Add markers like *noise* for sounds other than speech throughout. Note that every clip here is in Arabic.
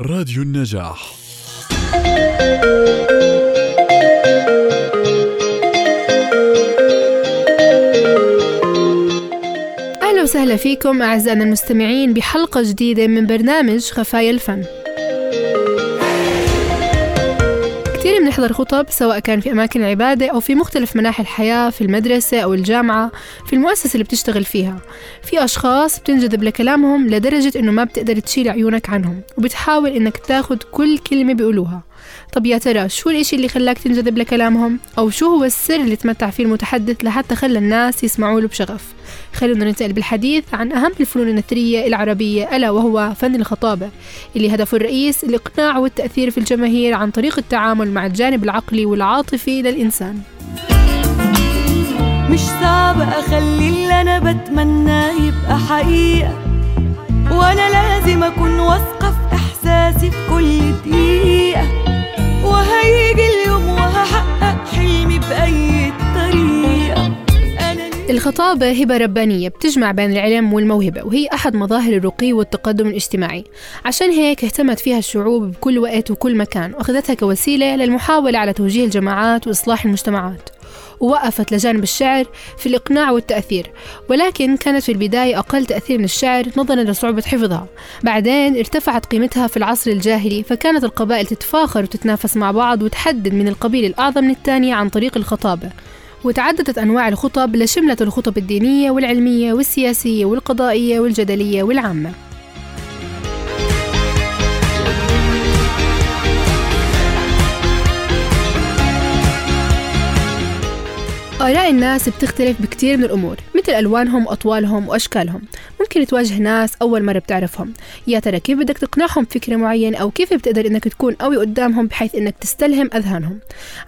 راديو النجاح. أهلا وسهلا فيكم أعزائنا المستمعين بحلقة جديدة من برنامج خفايا الفن. بنحضر خطب سواء كان في أماكن العبادة أو في مختلف مناحي الحياة في المدرسة أو الجامعة في المؤسسة اللي بتشتغل فيها. في أشخاص بتنجذب لكلامهم لدرجة إنه ما بتقدر تشيل عيونك عنهم وبتحاول إنك تاخد كل كلمة بيقولوها. طب يا ترى شو الإشي اللي خلاك تنجذب لكلامهم؟ أو شو هو السر اللي تمتع فيه المتحدث لحتى خلى الناس يسمعوا له بشغف؟ خلونا ننتقل بالحديث عن أهم الفنون النثرية العربية ألا وهو فن الخطابة اللي هدفه الرئيس الإقناع والتأثير في الجماهير عن طريق التعامل مع الجانب العقلي والعاطفي للإنسان. مش صعب أخلي اللي أنا بتمناه يبقى حقيقة وأنا لازم أكون واثقة في إحساسي في كل دقيقة. وهيجي اليوم وهحقق حلمي بأي هبة ربانية بتجمع بين العلم والموهبة وهي أحد مظاهر الرقي والتقدم الاجتماعي. عشان هيك اهتمت فيها الشعوب بكل وقت وكل مكان وأخذتها كوسيلة للمحاولة على توجيه الجماعات وإصلاح المجتمعات. ووقفت لجانب الشعر في الإقناع والتأثير ولكن كانت في البداية أقل تأثير من الشعر نظرا لصعوبة حفظها. بعدين ارتفعت قيمتها في العصر الجاهلي فكانت القبائل تتفاخر وتتنافس مع بعض وتحدد من القبيل الأعظم من الثانية عن طريق الخطابة وتعددت أنواع الخطب لشملت الخطب الدينية والعلمية والسياسية والقضائية والجدلية والعامة. آراء الناس بتختلف بكتير من الأمور مثل ألوانهم وأطوالهم وأشكالهم. ممكن تواجه ناس أول مرة بتعرفهم. يا ترى كيف بدك تقنعهم بفكرة معينة أو كيف بتقدر إنك تكون قوي قدامهم بحيث إنك تستلهم أذهانهم؟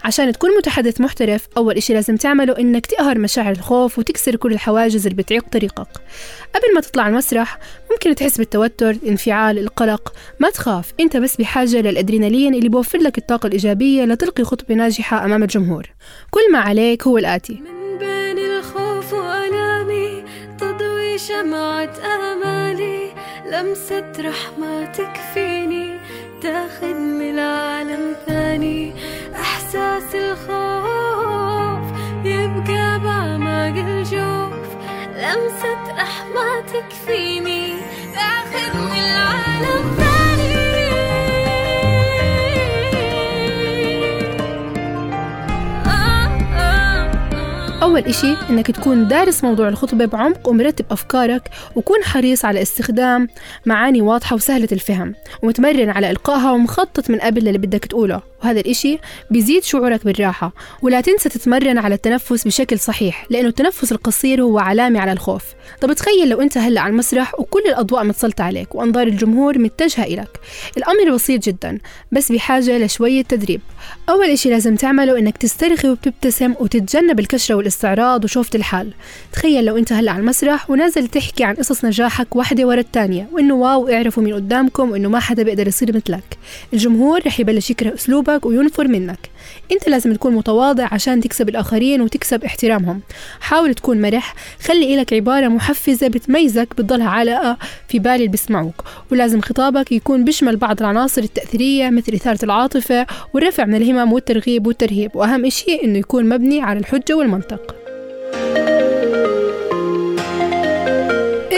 عشان تكون متحدث محترف أول إشي لازم تعمله إنك تقهر مشاعر الخوف وتكسر كل الحواجز اللي بتعيق طريقك. قبل ما تطلع المسرح ممكن تحس بالتوتر الانفعال القلق. ما تخاف انت بس بحاجة للأدرينالين اللي بوفر لك الطاقة الإيجابية لتلقي خطبة ناجحة أمام الجمهور. كل ما عليك هو الآتي. من بين الخوف وألامي تضوي شمعة آمالي. لمسة رحمة تكفيني تاخدني لعالم ثاني. إحساس الخوف يبقى بعمق الجوف. لمسة رحمة تكفيني تاخدني لعالم أول إشي إنك تكون دارس موضوع الخطبة بعمق ومرتب أفكارك وكون حريص على استخدام معاني واضحة وسهلة الفهم ومتمرن على إلقائها ومخطط من قبل للي بدك تقوله. وهذا الإشي بيزيد شعورك بالراحة ولا تنسى تتمرن على التنفس بشكل صحيح لأنه التنفس القصير هو علامة على الخوف. طب تخيل لو أنت هلأ على المسرح وكل الأضواء متسلطة عليك وأنظار الجمهور متجهة إلك. الأمر بسيط جدا بس بحاجة لشوية تدريب. أول إشي لازم تعمله إنك تسترخي وبتبتسم وتتجنب الكشرة والإستعراض وشوفة الحال. تخيل لو أنت هلأ على المسرح ونازل تحكي عن قصص نجاحك واحدة ورا الثانية وإنه واو اعرفوا مين قدامكم وإنه ما حدا بيقدر يصير مثلك. الجمهور رح يبلش يكره أسلوبك وينفر منك. انت لازم تكون متواضع عشان تكسب الآخرين وتكسب احترامهم. حاول تكون مرح خلي إلك عبارة محفزة بتميزك بتضلها علاقة في بال اللي بيسمعوك. ولازم خطابك يكون بيشمل بعض العناصر التأثيرية مثل إثارة العاطفة والرفع من الهمم والترغيب والترهيب. وأهم إشي إنه يكون مبني على الحجة والمنطق.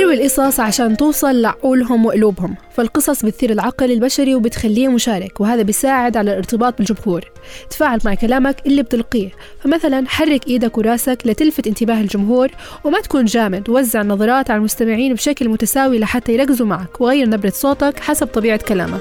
اروي القصص عشان توصل لعقولهم وقلوبهم. فالقصص بتثير العقل البشري وبتخليه مشارك وهذا بيساعد على الارتباط بالجمهور. تفاعل مع كلامك اللي بتلقيه. فمثلا حرك إيدك وراسك لتلفت انتباه الجمهور وما تكون جامد. وزع النظرات على المستمعين بشكل متساوي لحتى يركزوا معك وغير نبرة صوتك حسب طبيعة كلامك.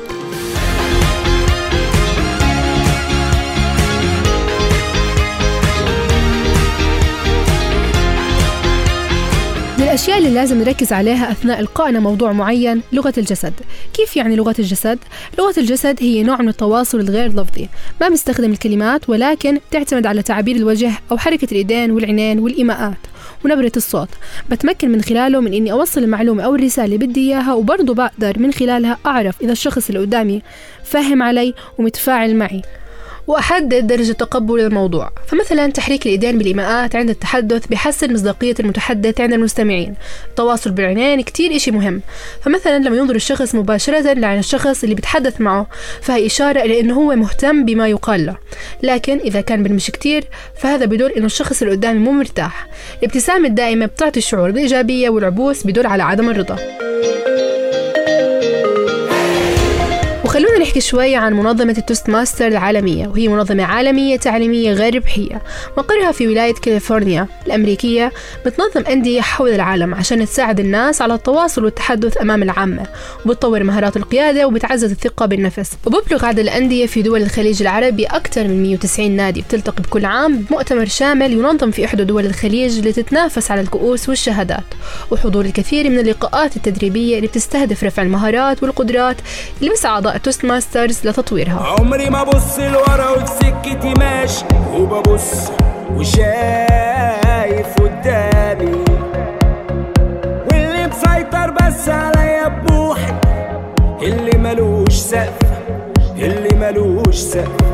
اللي لازم نركز عليها أثناء إلقائنا موضوع معين لغة الجسد. كيف يعني لغة الجسد؟ لغة الجسد هي نوع من التواصل الغير لفظي. ما بنستخدم الكلمات ولكن تعتمد على تعابير الوجه أو حركة الإيدين والعينين والإيماءات ونبرة الصوت. بتمكن من خلاله من إني أوصل المعلومة أو الرسالة اللي بدي إياها وبرضه بقدر من خلالها أعرف إذا الشخص اللي قدامي فاهم علي ومتفاعل معي. وأحدد درجة تقبل الموضوع. فمثلا تحريك الإيدين بالإيماءات عند التحدث بيحسن مصداقية المتحدث عند المستمعين. التواصل بالعينين كتير إشي مهم. فمثلا لما ينظر الشخص مباشرة لعين الشخص اللي بيتحدث معه فهي إشارة إلى إنه هو مهتم بما يقال له. لكن إذا كان بالمشي كتير فهذا بيدل إنه الشخص اللي قدامي مو مرتاح. الابتسامة الدائمة بتعطي الشعور بالإيجابية والعبوس بيدل على عدم الرضا. وخلونا نحكي شوي عن منظمة التوست ماستر العالمية وهي منظمة عالمية تعليمية غير ربحية. مقرها في ولاية كاليفورنيا الأمريكية بتنظم أندية حول العالم عشان تساعد الناس على التواصل والتحدث أمام العامة وبتطور مهارات القيادة وبتعزز الثقة بالنفس. وبيبلغ عدد الأندية في دول الخليج العربي أكثر من 190 نادي. بتلتقي بكل عام بمؤتمر شامل ينظم في إحدى دول الخليج لتتنافس على الكؤوس والشهادات. وحضور الكثير من اللقاءات التدريبية اللي بتستهدف رفع المهارات والقدرات لأعضاء توست ماسترز لتطويرها. عمري ما ابص لورا وفي سكتي ماشي وببص وشايف قدامي. واللي مسيطر بس عليا بروحي اللي ملوش سقف اللي ملوش سقف.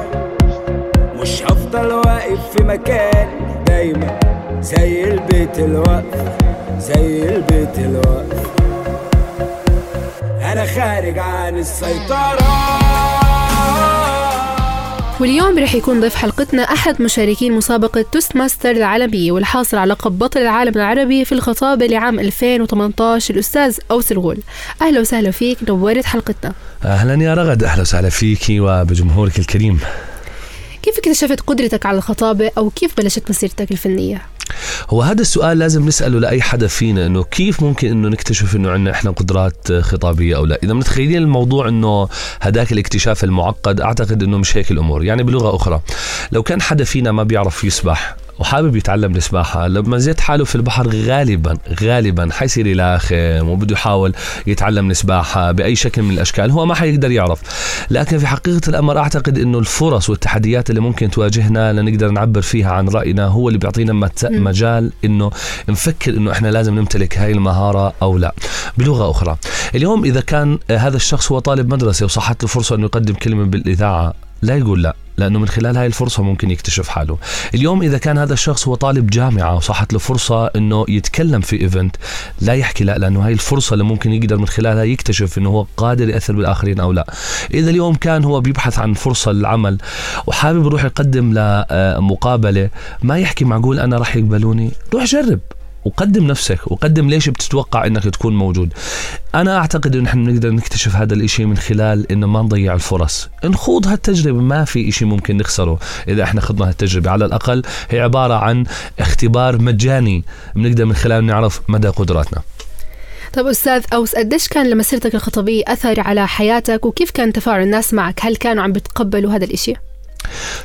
مش هفضل واقف في مكان دايما زي البيت الوقف زي البيت الوقف. أنا خارج عن السيطرة. واليوم رح يكون ضيف حلقتنا أحد مشاركين مسابقة توست ماستر العالمية والحاصل على لقب بطل العالم العربي في الخطابة لعام 2018 الأستاذ أوس الغول أهلا وسهلا فيك نورت حلقتنا. أهلا يا رغد أهلا وسهلا فيكي وبجمهورك الكريم. كيف اكتشفت قدرتك على الخطابة أو كيف بلشت مسيرتك الفنية؟ هو هذا السؤال لازم نسأله لأي حدا فينا إنه كيف ممكن إنه نكتشف إنه عندنا إحنا قدرات خطابية أو لا؟ إذا متخيلين الموضوع إنه هداك الاكتشاف المعقد أعتقد إنه مش هيك الأمور. يعني بلغة أخرى لو كان حدا فينا ما بيعرف يسبح وحابب يتعلم السباحة. لما زيت حاله في البحر غالبا غالبا حيصير يلاخم وبده يحاول يتعلم السباحة بأي شكل من الأشكال. هو ما حيقدر يعرف. لكن في حقيقة الأمر أعتقد أنه الفرص والتحديات اللي ممكن تواجهنا لنقدر نعبر فيها عن رأينا هو اللي بيعطينا مجال أنه نفكر أنه إحنا لازم نمتلك هاي المهارة أو لا. بلغة أخرى اليوم إذا كان هذا الشخص هو طالب مدرسة وصحّت له فرصة أنه يقدم كلمة بالإذاعة لا يقول لا. لأنه من خلال هاي الفرصة ممكن يكتشف حاله. اليوم إذا كان هذا الشخص هو طالب جامعة وصحت له فرصة إنه يتكلم في event لا يحكي لا لأنه هاي الفرصة اللي ممكن يقدر من خلالها يكتشف إنه هو قادر يأثر بالآخرين أو لا. إذا اليوم كان هو بيبحث عن فرصة للعمل وحابب يروح يقدم لمقابلة ما يحكي معقول أنا راح يقبلوني؟ روح جرب. وقدم نفسك وقدم ليش بتتوقع إنك تكون موجود. أنا أعتقد انه نحن نقدر نكتشف هذا الإشي من خلال إنه ما نضيع الفرص. نخوض هالتجربة ما في إشي ممكن نخسره. إذا إحنا خضنا هالتجربة على الأقل هي عبارة عن اختبار مجاني بنقدر من خلاله نعرف مدى قدراتنا. طب أستاذ أوس قديش كان لمسيرتك الخطبية أثر على حياتك؟ وكيف كان تفاعل الناس معك؟ هل كانوا عم بيتقبلوا هذا الإشي؟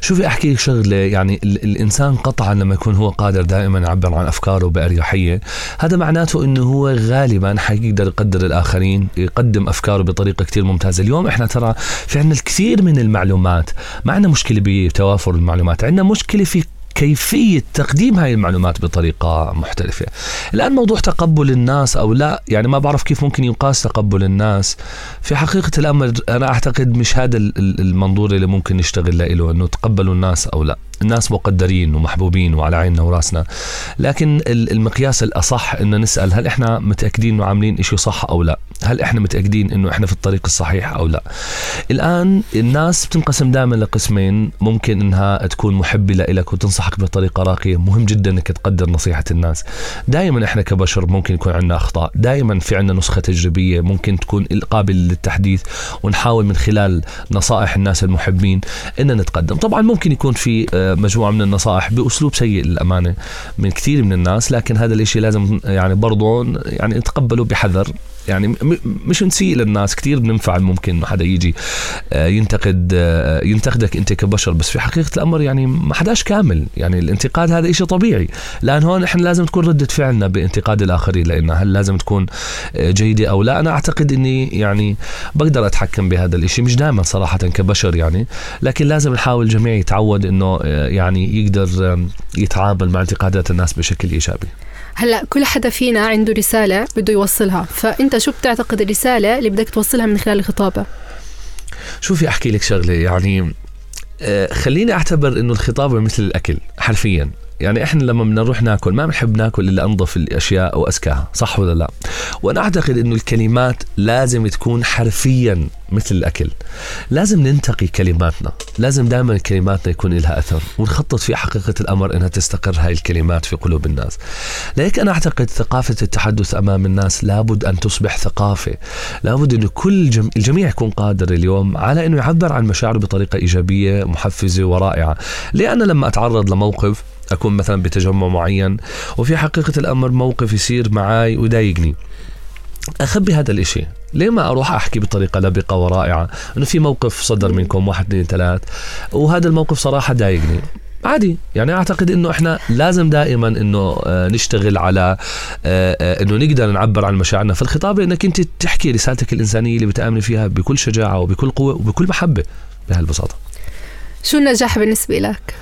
شوفي أحكي لك شغلة؟ يعني ال- الإنسان قطعا لما يكون هو قادر دائما يعبر عن أفكاره بأريحية هذا معناته إنه هو غالبا حيقدر يقدر الآخرين يقدم أفكاره بطريقة كتير ممتازة. اليوم إحنا ترى في عندنا الكثير من المعلومات ما عندنا مشكلة بتوافر المعلومات عندنا مشكلة في كيفية تقديم هاي المعلومات بطريقة محترفة. الآن موضوع تقبل الناس أو لا يعني ما بعرف كيف ممكن يقاس تقبل الناس. في حقيقة الأمر أنا أعتقد مش هذا ال- ال- المنظور اللي ممكن نشتغل له أنه تقبلوا الناس أو لا. الناس مقدرين ومحبوبين وعلى عيننا وراسنا. لكن ال- المقياس الأصح أن نسأل هل إحنا متأكدين أنه عاملين إشي صح أو لا؟ هل إحنا متأكدين أنه إحنا في الطريق الصحيح أو لا؟ الآن الناس بتنقسم دائما لقسمين ممكن إنها تكون محبة لك وتنصحك بطريقة راقية. مهم جدا إنك تقدر نصيحة الناس. دائما إحنا كبشر ممكن يكون عندنا أخطاء. دائما في عندنا نسخة تجريبية ممكن تكون قابلة للتحديث ونحاول من خلال نصائح الناس المحبين إن نتقدم. طبعا ممكن يكون في مجموعة من النصائح بأسلوب سيء للأمانة من كثير من الناس لكن هذا الإشي لازم يعني برضه يعني نتقبله بحذر. يعني مش نسيء للناس كثير بننفعل ممكن إنه حدا يجي آه، ينتقد آه، ينتقدك انت كبشر بس في حقيقة الأمر يعني ما حداش كامل يعني الانتقاد هذا شيء طبيعي. لأن هون إحنا لازم تكون ردة فعلنا بانتقاد الآخرين لنا هل لازم تكون آه، جيدة أو لا؟ أنا أعتقد إني يعني بقدر أتحكم بهذا الشيء مش دائما صراحة كبشر يعني لكن لازم نحاول الجميع يتعود إنه يعني يقدر يتعامل مع انتقادات الناس بشكل إيجابي. هلا كل حدا فينا عنده رسالة بده يوصلها فأنت شو بتعتقد الرسالة اللي بدك توصلها من خلال الخطابة؟ شوفي أحكي لك شغلة يعني آه، خليني أعتبر إنه الخطابة مثل الأكل حرفيا يعني إحنا لما بدنا نروح ناكل ما بنحب ناكل إلا أنظف الأشياء وازكاها صح ولا لا؟ وأنا أعتقد إنه الكلمات لازم تكون حرفيا مثل الأكل. لازم ننتقي كلماتنا. لازم دائما كلماتنا يكون لها أثر ونخطط في حقيقة الأمر إنها تستقر هاي الكلمات في قلوب الناس. لذلك أنا أعتقد ثقافة التحدث أمام الناس لابد أن تصبح ثقافة. لابد إنه كل جم... الجميع يكون قادر اليوم على إنه يعبر عن مشاعره بطريقة إيجابية محفزة ورائعة. لأن لما أتعرض لموقف أكون مثلا بتجمع معين وفي حقيقة الأمر موقف يصير معي ويضايقني. أخبي هذا الإشي. ليه ما أروح أحكي بطريقة لبقة ورائعة؟ إنه في موقف صدر منكم واحد اثنين ثلاث وهذا الموقف صراحة ضايقني. عادي. يعني أعتقد إنه إحنا لازم دائما إنه آه، نشتغل على آه، آه، إنه نقدر نعبر عن مشاعرنا. في الخطابه إنك أنت تحكي رسالتك الإنسانية اللي بتآمني فيها بكل شجاعة وبكل قوة وبكل محبة. بهالبساطة. شو النجاح بالنسبة لك؟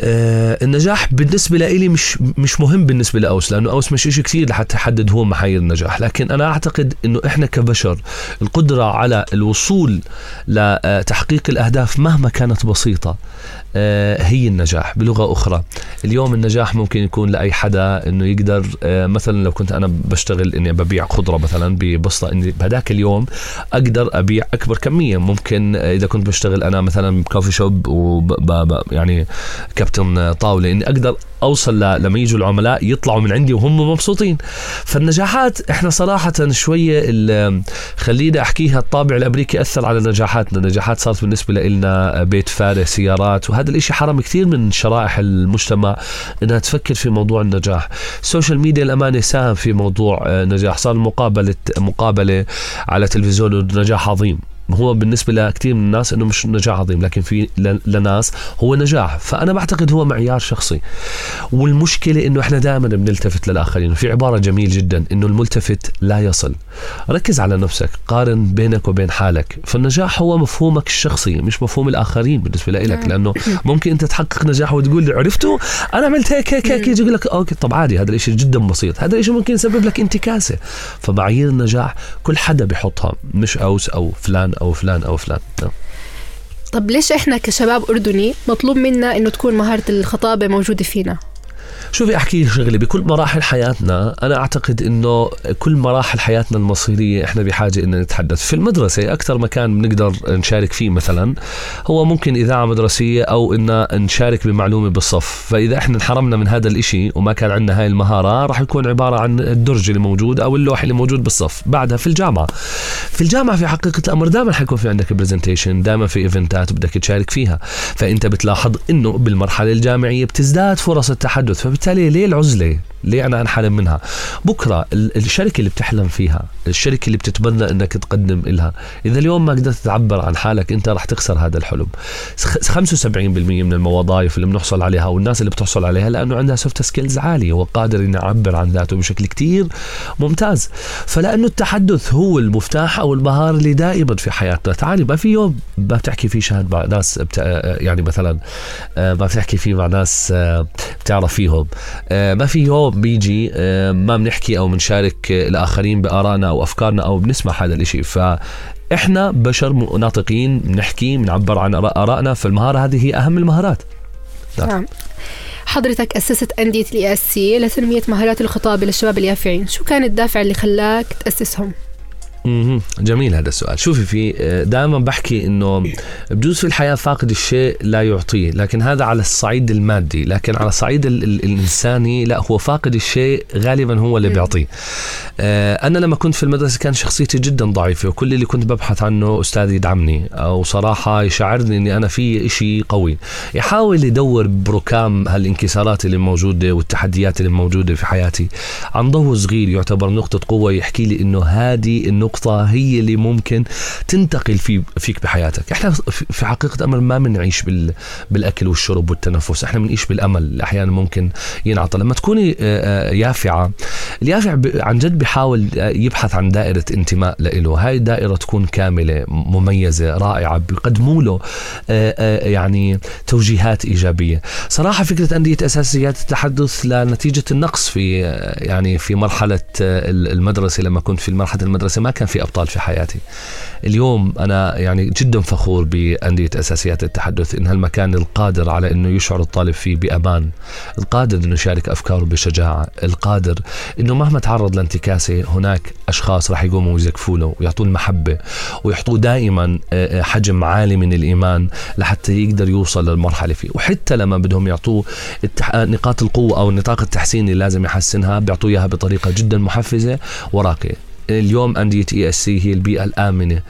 آه، النجاح بالنسبة لإلي مش مش مهم بالنسبة لأوس لأنه أوس مش إشي كثير لحتى يحدد هو معايير النجاح. لكن أنا أعتقد إنه إحنا كبشر القدرة على الوصول لتحقيق الأهداف مهما كانت بسيطة هي النجاح. بلغة أخرى اليوم النجاح ممكن يكون لأي حدا إنه يقدر آه، مثلا لو كنت أنا بشتغل إني ببيع خضرة مثلا ببسطة إني بهداك اليوم أقدر أبيع أكبر كمية. ممكن آه، إذا كنت بشتغل أنا مثلا بكوفي شوب يعني كابتن طاولة إني أقدر أوصل ل- لما يجوا العملاء يطلعوا من عندي وهم مبسوطين. فالنجاحات إحنا صراحة شوية ال- خليني أحكيها الطابع الأمريكي أثر على نجاحاتنا. النجاحات صارت بالنسبة لنا بيت فارغ سيارات وهذا الإشي حرم كثير من شرائح المجتمع إنها تفكر في موضوع النجاح. السوشيال ميديا الأمانة ساهم في موضوع آه، نجاح. صار مقابله مقابلة على تلفزيون نجاح عظيم. هو بالنسبة لكثير من الناس إنه مش نجاح عظيم لكن في لناس هو نجاح. فأنا بعتقد هو معيار شخصي. والمشكلة إنه إحنا دائما بنلتفت للآخرين. في عبارة جميل جدا إنه الملتفت لا يصل. ركز على نفسك قارن بينك وبين حالك. فالنجاح هو مفهومك الشخصي مش مفهوم الآخرين بالنسبة لك لأنه ممكن أنت تحقق نجاح وتقول عرفتوا أنا عملت هيك هيك هيك. يجي يقول لك أوكي طب عادي هذا الشيء جدا بسيط. هذا الشيء ممكن يسبب لك انتكاسة. فمعايير النجاح كل حدا بيحطها مش أوس أو فلان أو فلان أو فلان نعم. طب ليش إحنا كشباب أردني مطلوب منا إنه تكون مهارة الخطابة موجودة فينا؟ شوفي أحكي لك شغلة؟ بكل مراحل حياتنا أنا أعتقد إنه كل مراحل حياتنا المصيرية إحنا بحاجة ان نتحدث. في المدرسة أكثر مكان بنقدر نشارك فيه مثلا هو ممكن إذاعة مدرسية أو ان نشارك بمعلومة بالصف. فإذا إحنا انحرمنا من هذا الإشي وما كان عندنا هاي المهارة راح يكون عبارة عن الدرج اللي موجود أو اللوح اللي موجود بالصف. بعدها في الجامعة. في الجامعة في حقيقة الأمر دائما حيكون في عندك presentation دائما في event ات بدك تشارك فيها. فإنت بتلاحظ إنه بالمرحلة الجامعية بتزداد فرص التحدث. فبالتالي ليه العزلة؟ ليه أنا انحرم منها؟ بكرة ال- الشركة اللي بتحلم فيها الشركة اللي بتتمنى إنك تقدم لها إذا اليوم ما قدرت تعبر عن حالك أنت راح تخسر هذا الحلم. خ- 75% من الوظائف اللي بنحصل عليها والناس اللي بتحصل عليها لأنه عندها soft skills عالية وقادر إنه يعبر عن ذاته بشكل كتير ممتاز. فلأنه التحدث هو المفتاح أو المهاره اللي دائما في حياتنا. تعالي ما في يوم ما بتحكي فيه شهد مع ناس بت... يعني مثلا آه، ما بتحكي فيه مع ناس آه، بتعرف فيهم. آه، ما في يوم بيجي آه، ما بنحكي أو بنشارك آه، الآخرين بآرائنا أو أفكارنا أو بنسمع هذا الإشي. ف إحنا بشر ناطقين بنحكي بنعبر عن آرائنا. فالمهارة هذه هي أهم المهارات. نعم. نعم. حضرتك أسست أندية ال ESC لتنمية مهارات الخطابة للشباب اليافعين، شو كان الدافع اللي خلاك تأسسهم؟ جميل هذا السؤال. شوفي في دائما بحكي إنه بجوز في الحياة فاقد الشيء لا يعطيه لكن هذا على الصعيد المادي لكن على الصعيد ال- ال- الإنساني لا هو فاقد الشيء غالبا هو اللي بيعطيه. آه، أنا لما كنت في المدرسة كان شخصيتي جدا ضعيفة وكل اللي كنت ببحث عنه أستاذ يدعمني أو صراحة يشعرني إني أنا في إشي قوي. يحاول يدور بركام هالانكسارات اللي موجودة والتحديات اللي موجودة في حياتي. عن ضوء صغير يعتبر نقطة قوة يحكي لي إنه هذه النقطه هي اللي ممكن تنتقل في فيك بحياتك. إحنا في حقيقة أمر ما بنعيش بال بالأكل والشرب والتنفس. إحنا بنعيش بالأمل. اللي أحيانا ممكن ينعطى لما تكوني آه، آه، يافعة اليافع عن جد بيحاول آه، يبحث عن دائرة انتماء له. هاي الدائرة تكون كاملة مميزة رائعة بيقدموا له يعني توجيهات إيجابية. صراحة فكرة أندية أساسيات التحدث لنتيجة النقص في يعني في مرحلة آه، المدرسة. لما كنت في مرحلة المدرسة ما كان في أبطال في حياتي. اليوم أنا يعني جدا فخور بأندية أساسيات التحدث إن هالمكان القادر على إنه يشعر الطالب فيه بأمان القادر إنه يشارك أفكاره بشجاعة القادر إنه مهما تعرض لانتكاسة هناك أشخاص راح يقوموا ويزكفوا له ويعطوه المحبه ويحطوه دائما آه، آه، حجم عالي من الإيمان لحتى يقدر يوصل للمرحلة فيه. وحتى لما بدهم يعطوه التح... نقاط القوة أو نطاق التحسين اللي لازم يحسنها بيعطوه إياها بطريقة جدا محفزة وراقية. اليوم أندية ESC هي البيئة الآمنة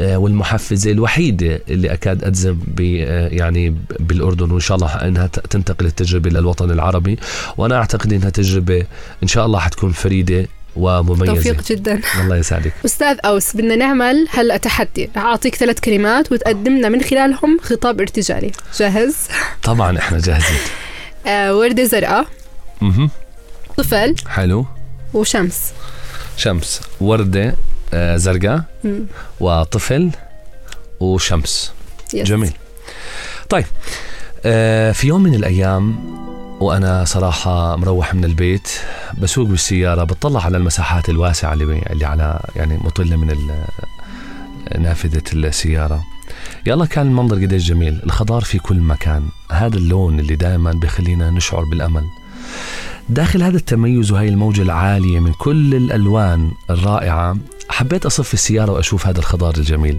آه، والمحفزة الوحيدة اللي أكاد أجزم ب آه، يعني بالأردن وإن شاء الله أنها تنتقل التجربة للوطن العربي. وأنا أعتقد أنها تجربة إن شاء الله حتكون فريدة ومميزة. توفيق جدا. الله يسعدك. *laughs* أستاذ أوس بدنا نعمل هلأ تحدي. أعطيك ثلاث كلمات وتقدمنا من خلالهم خطاب ارتجالي. جاهز؟ طبعا إحنا جاهزين. آه وردة زرقاء. طفل. حلو. وشمس. شمس وردة آه، زرقاء. وطفل وشمس. يس. جميل. طيب آه، في يوم من الأيام وأنا صراحة مروح من البيت بسوق بالسيارة بطلع على المساحات الواسعة اللي, اللي على يعني مطلة من نافذة السيارة. يلا كان المنظر قديش جميل الخضار في كل مكان. هذا اللون اللي دائما بيخلينا نشعر بالأمل. داخل هذا التميز وهي الموجة العالية من كل الألوان الرائعة حبيت أصف السيارة وأشوف هذا الخضار الجميل.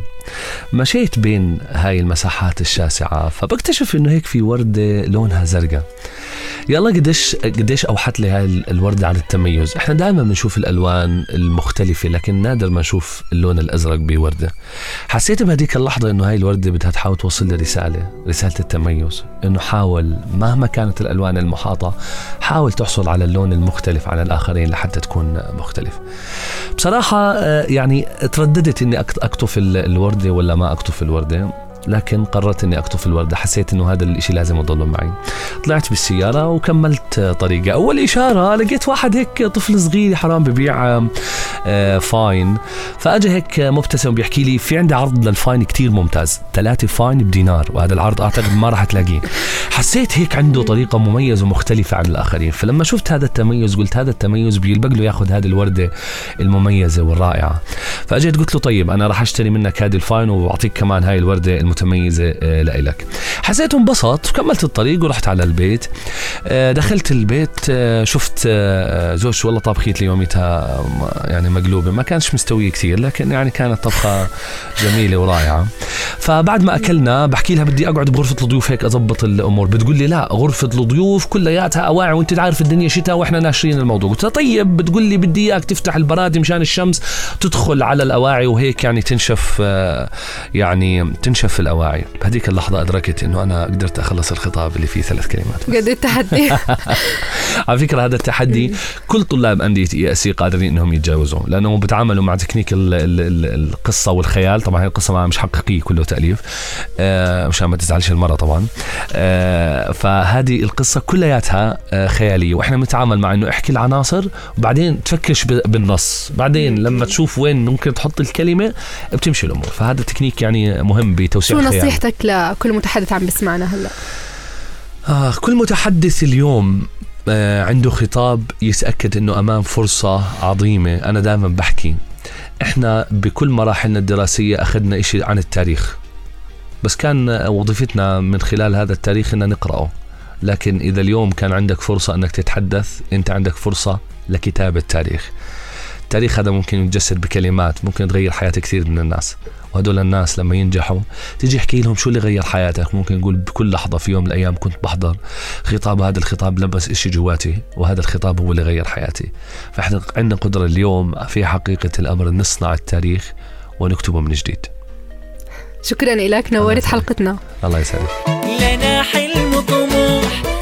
مشيت بين هاي المساحات الشاسعة فبكتشف إنه هيك في وردة لونها زرقاء. يلا قديش قديش أوحت لي هاي الوردة عن التميز. إحنا دائما بنشوف الألوان المختلفة لكن نادر ما نشوف اللون الأزرق بوردة. حسيت بهديك اللحظة إنه هاي الوردة بدها تحاول توصل لي رسالة رسالة التميز. إنه حاول مهما كانت الألوان المحاطة حاول تحصل على اللون المختلف عن الآخرين لحتى تكون مختلف. بصراحة آه، يعني ترددت إني اقطف ال- الوردة ولا ما اقطف الوردة. لكن قررت إني اقطف الوردة. حسيت إنه هذا الإشي لازم يضل معي. طلعت بالسيارة وكملت طريقي أول إشارة لقيت واحد هيك طفل صغير حرام ببيع آه، فاين. فأجى هيك مبتسم بيحكي لي في عندي عرض للفاين كتير ممتاز. ثلاثة فاين بدينار. وهذا العرض أعتقد ما راح تلاقيه. حسيت هيك عنده طريقة مميزة ومختلفة عن الآخرين. فلما شفت هذا التميز قلت هذا التميز بيلبق له ياخذ هذه الوردة المميزة والرائعة. فأجيت قلت له طيب أنا راح أشتري منك هذه الفاين وأعطيك كمان هاي الوردة المتميزة آه، لإلك. حسيت انبسط وكملت الطريق ورحت على البيت. آه، دخلت البيت آه، شفت آه، زوجتي والله طبخيت لي يوميتها يعني مقلوبة. ما كانش مستوية كثير لكن يعني كانت طبخة *laughs* جميلة ورائعة. فبعد ما أكلنا بحكي لها بدي أقعد بغرفة الضيوف هيك أضبط الأمور. بتقول لي لا غرفة الضيوف كلياتها أواعي وأنت عارف الدنيا شتاء وإحنا ناشرين الموضوع. قلت لها طيب بتقول لي بدي إياك تفتح البرادي مشان الشمس تدخل على الأواعي وهيك يعني تنشف يعني تنشف الأواعي. بهذيك اللحظة أدركت إنه أنا قدرت أخلص الخطاب اللي فيه ثلاث كلمات قد التحدي. *laughs* على فكرة هذا التحدي كل طلاب أندية ES قادرين إنهم يتجاوزوه لأنهم بيتعاملوا مع تكنيك ال ال ال القصة والخيال. طبعا هي القصة ما- مش حقيقية كله تأليف. آه مشان ما تزعلش المرة طبعا. آه فهذه القصة كلياتها آه خيالية. وإحنا بنتعامل مع إنه احكي العناصر وبعدين تفكش بالنص. بعدين لما تشوف وين ممكن تحط الكلمة بتمشي الأمور. فهذا التكنيك يعني مهم بتوسيع شو نصيحتك لكل متحدث عم بسمعنا هلا. آه كل متحدث اليوم آه عنده خطاب يتأكد أنه أمام فرصة عظيمة. أنا دائما بحكي إحنا بكل مراحلنا الدراسية أخذنا إشي عن التاريخ. بس كان وظيفتنا من خلال هذا التاريخ أن نقرأه. لكن إذا اليوم كان عندك فرصة أنك تتحدث أنت عندك فرصة لكتابة تاريخ التاريخ هذا ممكن يتجسد بكلمات ممكن تغير حياة كثير من الناس. وهدول الناس لما ينجحوا تيجي احكي لهم شو اللي غير حياتك. ممكن نقول بكل لحظة في يوم من الأيام كنت بحضر خطاب هذا الخطاب لبس إشي جواتي وهذا الخطاب هو اللي غير حياتي. فإحنا عندنا قدرة اليوم في حقيقة الأمر نصنع التاريخ ونكتبه من جديد. شكرا لك نورت حلقتنا. الله يسعدك. لنا حلم طموح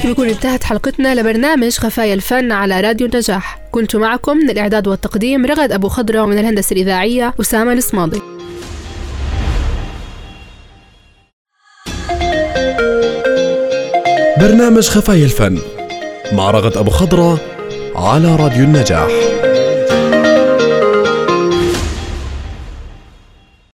هيك بيكون انتهت حلقتنا لبرنامج خفايا الفن على راديو النجاح. كنت معكم من الإعداد والتقديم رغد أبو خضرة ومن الهندسة الإذاعية أسامة الصماضي برنامج خفايا الفن مع رغد أبو خضرة على راديو النجاح.